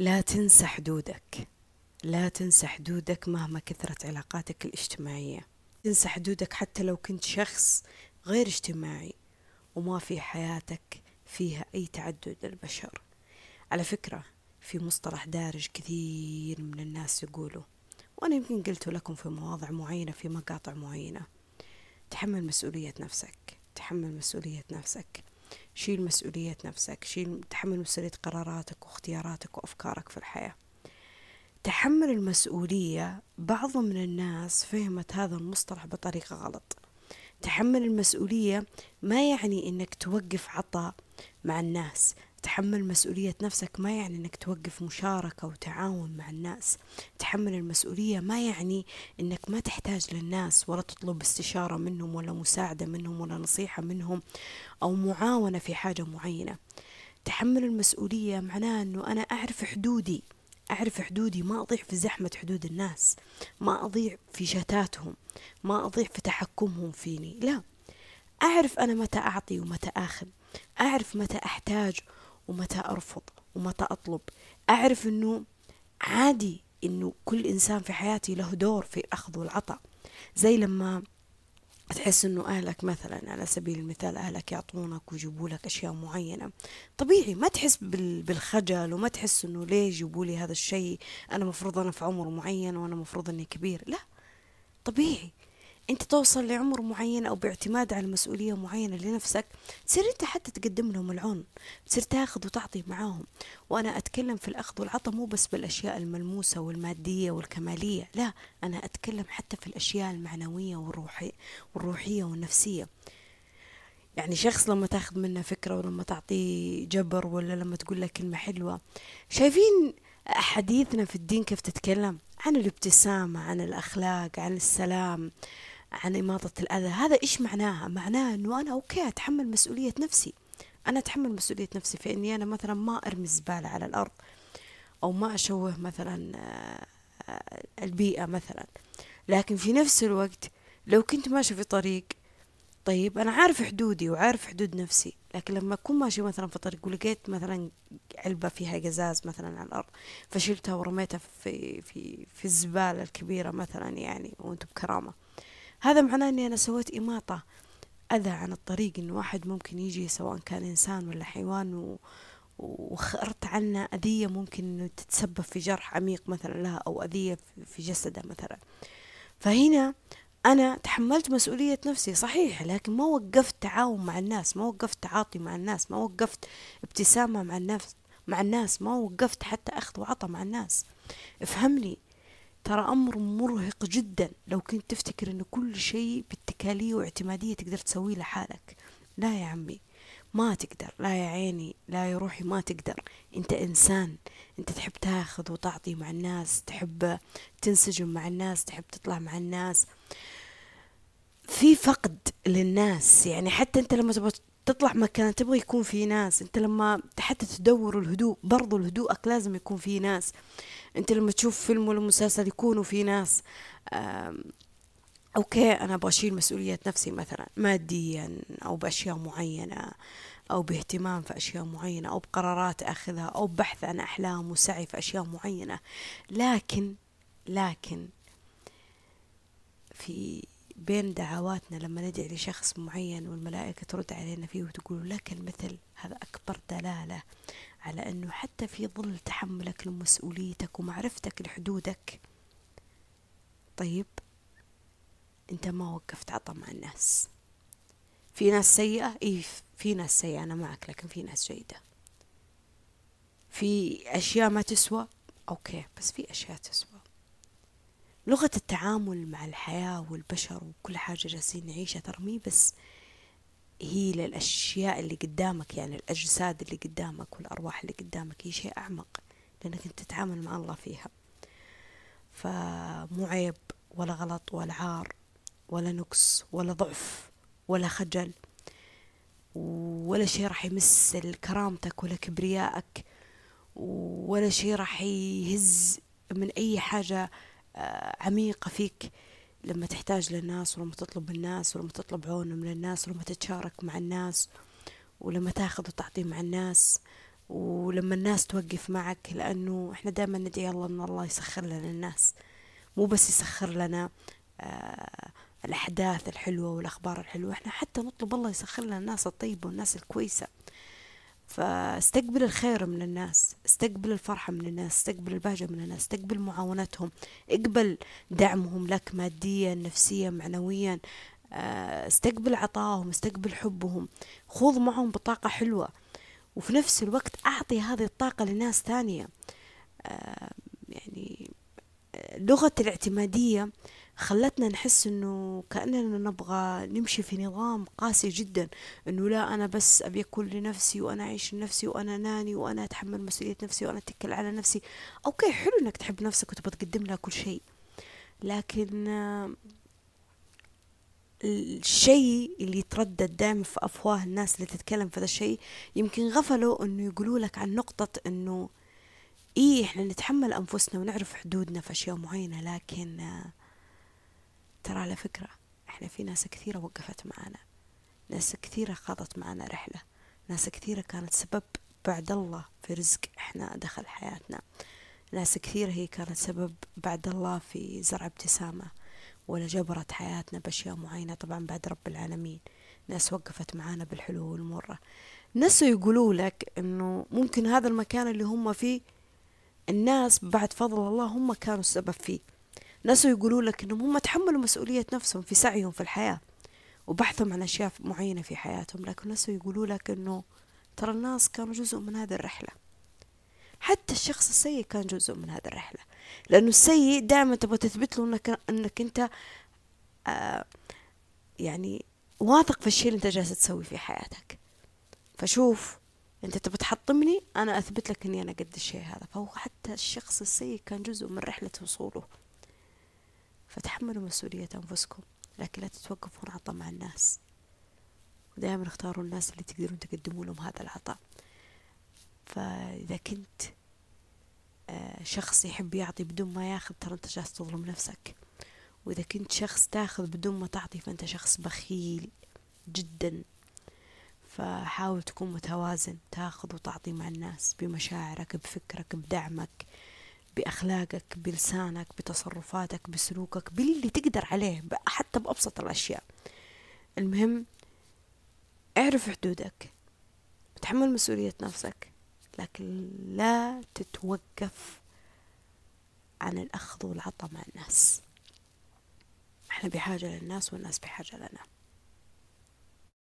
لا تنسى حدودك. لا تنسى حدودك مهما كثرت علاقاتك الاجتماعية. تنسى حدودك حتى لو كنت شخص غير اجتماعي. وما في حياتك فيها أي تعدد للبشر. على فكرة في مصطلح دارج كثير من الناس يقولوا وأنا يمكن قلت لكم في مواضع معينة في مقاطع معينة. تحمل مسؤولية نفسك. تحمل مسؤولية نفسك. شيل مسؤولية نفسك شيل تحمل مسؤولية قراراتك واختياراتك وأفكارك في الحياة. تحمل المسؤولية بعض من الناس فهمت هذا المصطلح بطريقة غلط. تحمل المسؤولية ما يعني إنك توقف عطاء مع الناس. تحمل مسؤولية نفسك ما يعني إنك توقف مشاركة وتعاون مع الناس. تحمل المسؤولية ما يعني إنك ما تحتاج للناس ولا تطلب استشارة منهم ولا مساعدة منهم ولا نصيحة منهم أو معاونة في حاجة معينة. تحمل المسؤولية معناه إنه أنا أعرف حدودي أعرف حدودي ما أضيع في زحمة حدود الناس ما أضيع في شتاتهم ما أضيع في تحكمهم فيني لا. أعرف أنا متى أعطي ومتى آخذ أعرف متى أحتاج ومتى أرفض ومتى أطلب. أعرف أنه عادي أنه كل إنسان في حياتي له دور في الأخذ والعطاء. زي لما تحس إنه أهلك مثلا على سبيل المثال أهلك يعطونك ويجيبوا لك أشياء معينة. طبيعي ما تحس بالخجل وما تحس إنه ليه يجيبوا لي هذا الشيء؟ أنا مفروض أنا في عمر معين وأنا مفروض إني كبير. لا طبيعي. أنت توصل لعمر معين أو باعتماد على مسؤولية معينة لنفسك تصير أنت حتى تقدم لهم العون تصير تاخذ وتعطي معاهم. وأنا أتكلم في الأخذ والعطاء مو بس بالأشياء الملموسة والمادية والكمالية لا أنا أتكلم حتى في الأشياء المعنوية والروحي والروحية والنفسية. يعني شخص لما تاخذ منه فكرة ولما تعطيه جبر ولا لما تقول له كلمة حلوة شايفين حديثنا في الدين كيف تتكلم؟ عن الابتسامة عن الأخلاق عن السلام. عن إماطة الأذى. هذا إيش معناها؟ معناها أنه أنا أوكي أتحمل مسؤولية نفسي. أنا أتحمل مسؤولية نفسي في أني أنا مثلا ما أرمي الزبالة على الأرض أو ما أشوه مثلا آه، البيئة مثلا. لكن في نفس الوقت لو كنت ماشي في طريق طيب أنا عارف حدودي وعارف حدود نفسي لكن لما أكون ماشي مثلا في طريق ولقيت مثلا علبة فيها قزاز مثلا على الأرض فشلتها ورميتها في في في الزبالة الكبيرة مثلا يعني وأنتم بكرامة. هذا معناه إني أنا سويت إماطة. أذى عن الطريق إن واحد ممكن يجي سواء كان إنسان ولا حيوان و... وخرت عنه أذية ممكن إنه تتسبب في جرح عميق مثلا لها أو أذية في جسدها مثلا. فهنا أنا تحملت مسؤولية نفسي صحيح لكن ما وقفت تعاون مع الناس ما وقفت تعاطي مع الناس ما وقفت ابتسامة مع الناس مع الناس ما وقفت حتى أخذ وعطى مع الناس. افهمني ترى أمر مرهق جدا. لو كنت تفتكر أن كل شيء باتكالية واعتمادية تقدر تسويه لحالك. لا يا عمي ما تقدر. لا يا عيني لا يا روحي ما تقدر. أنت إنسان. أنت تحب تاخذ وتعطي مع الناس تحب تنسجم مع الناس تحب تطلع مع الناس. في فقد للناس. يعني حتى أنت لما تبغى تطلع مكان تبغى يكون في ناس. أنت لما حتى تدور الهدوء برضو الهدوءك لازم يكون في ناس. انت لما تشوف فيلم ولا مسلسل يكونوا في ناس أوكي أنا أبغى أشيل مسؤولية نفسي مثلا ماديا أو بأشياء معينة أو باهتمام في أشياء معينة أو بقرارات أخذها أو بحث عن أحلام وسعي في أشياء معينة. لكن لكن في بين دعواتنا لما ندعي لشخص معين والملائكة ترد علينا فيه وتقول لك المثل هذا أكبر دلالة على أنه حتى في ظل تحملك لمسؤوليتك ومعرفتك لحدودك طيب أنت ما وقفت عطا مع الناس. في ناس سيئة؟ إيه في ناس سيئة أنا معك لكن في ناس جيدة. في أشياء ما تسوى؟ أوكي بس في أشياء تسوى. لغة التعامل مع الحياة والبشر وكل حاجة جالسين نعيشها ترى مي بس هي للأشياء اللي قدامك يعني الأجساد اللي قدامك والأرواح اللي قدامك هي شيء أعمق لأنك أنت تتعامل مع الله فيها. فمو عيب ولا غلط ولا عار ولا نقص ولا ضعف ولا خجل ولا شيء راح يمس كرامتك ولا كبريائك ولا شيء راح يهز من أي حاجة آه، عميقة فيك. لما تحتاج للناس ولما تطلب الناس ولما تطلب عون من الناس ولما تتشارك مع الناس ولما تاخذ وتعطي مع الناس ولما الناس توقف معك لأنه إحنا دائما ندعي الله أن الله يسخر لنا الناس. مو بس يسخر لنا آه الأحداث الحلوة والأخبار الحلوة إحنا حتى نطلب الله يسخر لنا الناس الطيبة والناس الكويسة. فاستقبل الخير من الناس استقبل الفرحة من الناس استقبل البهجة من الناس استقبل معاونتهم اقبل دعمهم لك ماديا نفسيا معنويا. آه، استقبل عطائهم استقبل حبهم. خذ معهم بطاقة حلوة. وفي نفس الوقت أعطي هذه الطاقة لناس ثانية. آه، يعني آه، لغة الاعتمادية خلتنا نحس إنه كأننا نبغى نمشي في نظام قاسي جدا إنه لا أنا بس أبي أكون لنفسي وأنا أعيش لنفسي وأنا ناني وأنا أتحمل مسؤولية نفسي وأنا أتكل على نفسي. أوكي حلو إنك تحب نفسك وتبغى تقدم لها كل شيء لكن الشيء اللي يتردد دائما في أفواه الناس اللي تتكلم في هذا الشيء يمكن غفلوا إنه يقولوا لك عن نقطة إنه إيه إحنا نتحمل أنفسنا ونعرف حدودنا في أشياء معينة لكن ترى على فكرة إحنا في ناس كثيرة وقفت معنا ناس كثيرة خاضت معنا رحلة ناس كثيرة كانت سبب بعد الله في رزق إحنا دخل حياتنا ناس كثيرة هي كانت سبب بعد الله في زرع ابتسامة ولا جبرت حياتنا بأشياء معينة طبعا بعد رب العالمين ناس وقفت معانا بالحلو والمرة. ناس يقولوا لك إنه ممكن هذا المكان اللي هم فيه الناس بعد فضل الله هم كانوا السبب فيه. ناس يقولوا لك انهم هم تحملوا مسؤولية نفسهم في سعيهم في الحياة وبحثهم عن أشياء معينة في حياتهم لكن ناس يقولوا لك إنه ترى الناس كانوا جزء من هذه الرحلة. حتى الشخص السيء كان جزء من هذه الرحلة لأنه السيء دائما تبغى تثبت له أنك, أنك أنت آه يعني واثق في الشيء اللي أنت جالس تسوي في حياتك. فشوف أنت تبغى تحطمني أنا أثبت لك أني أنا قد الشيء هذا. فهو حتى الشخص السيء كان جزء من رحلة وصوله. فتحملوا مسؤولية أنفسكم لكن لا تتوقفون عطاء مع الناس. ودائما اختاروا الناس اللي تقدرون تقدموا لهم هذا العطاء. فإذا كنت آه، شخص يحب يعطي بدون ما ياخذ ترى أنت جالس تظلم نفسك. وإذا كنت شخص تاخذ بدون ما تعطي فأنت شخص بخيل جدا. فحاول تكون متوازن تاخذ وتعطي مع الناس بمشاعرك بفكرك بدعمك. بأخلاقك بلسانك بتصرفاتك بسلوكك باللي تقدر عليه حتى بأبسط الأشياء. المهم اعرف حدودك. تحمل مسؤولية نفسك لكن لا تتوقف عن الأخذ والعطاء مع الناس. إحنا بحاجة للناس والناس بحاجة لنا.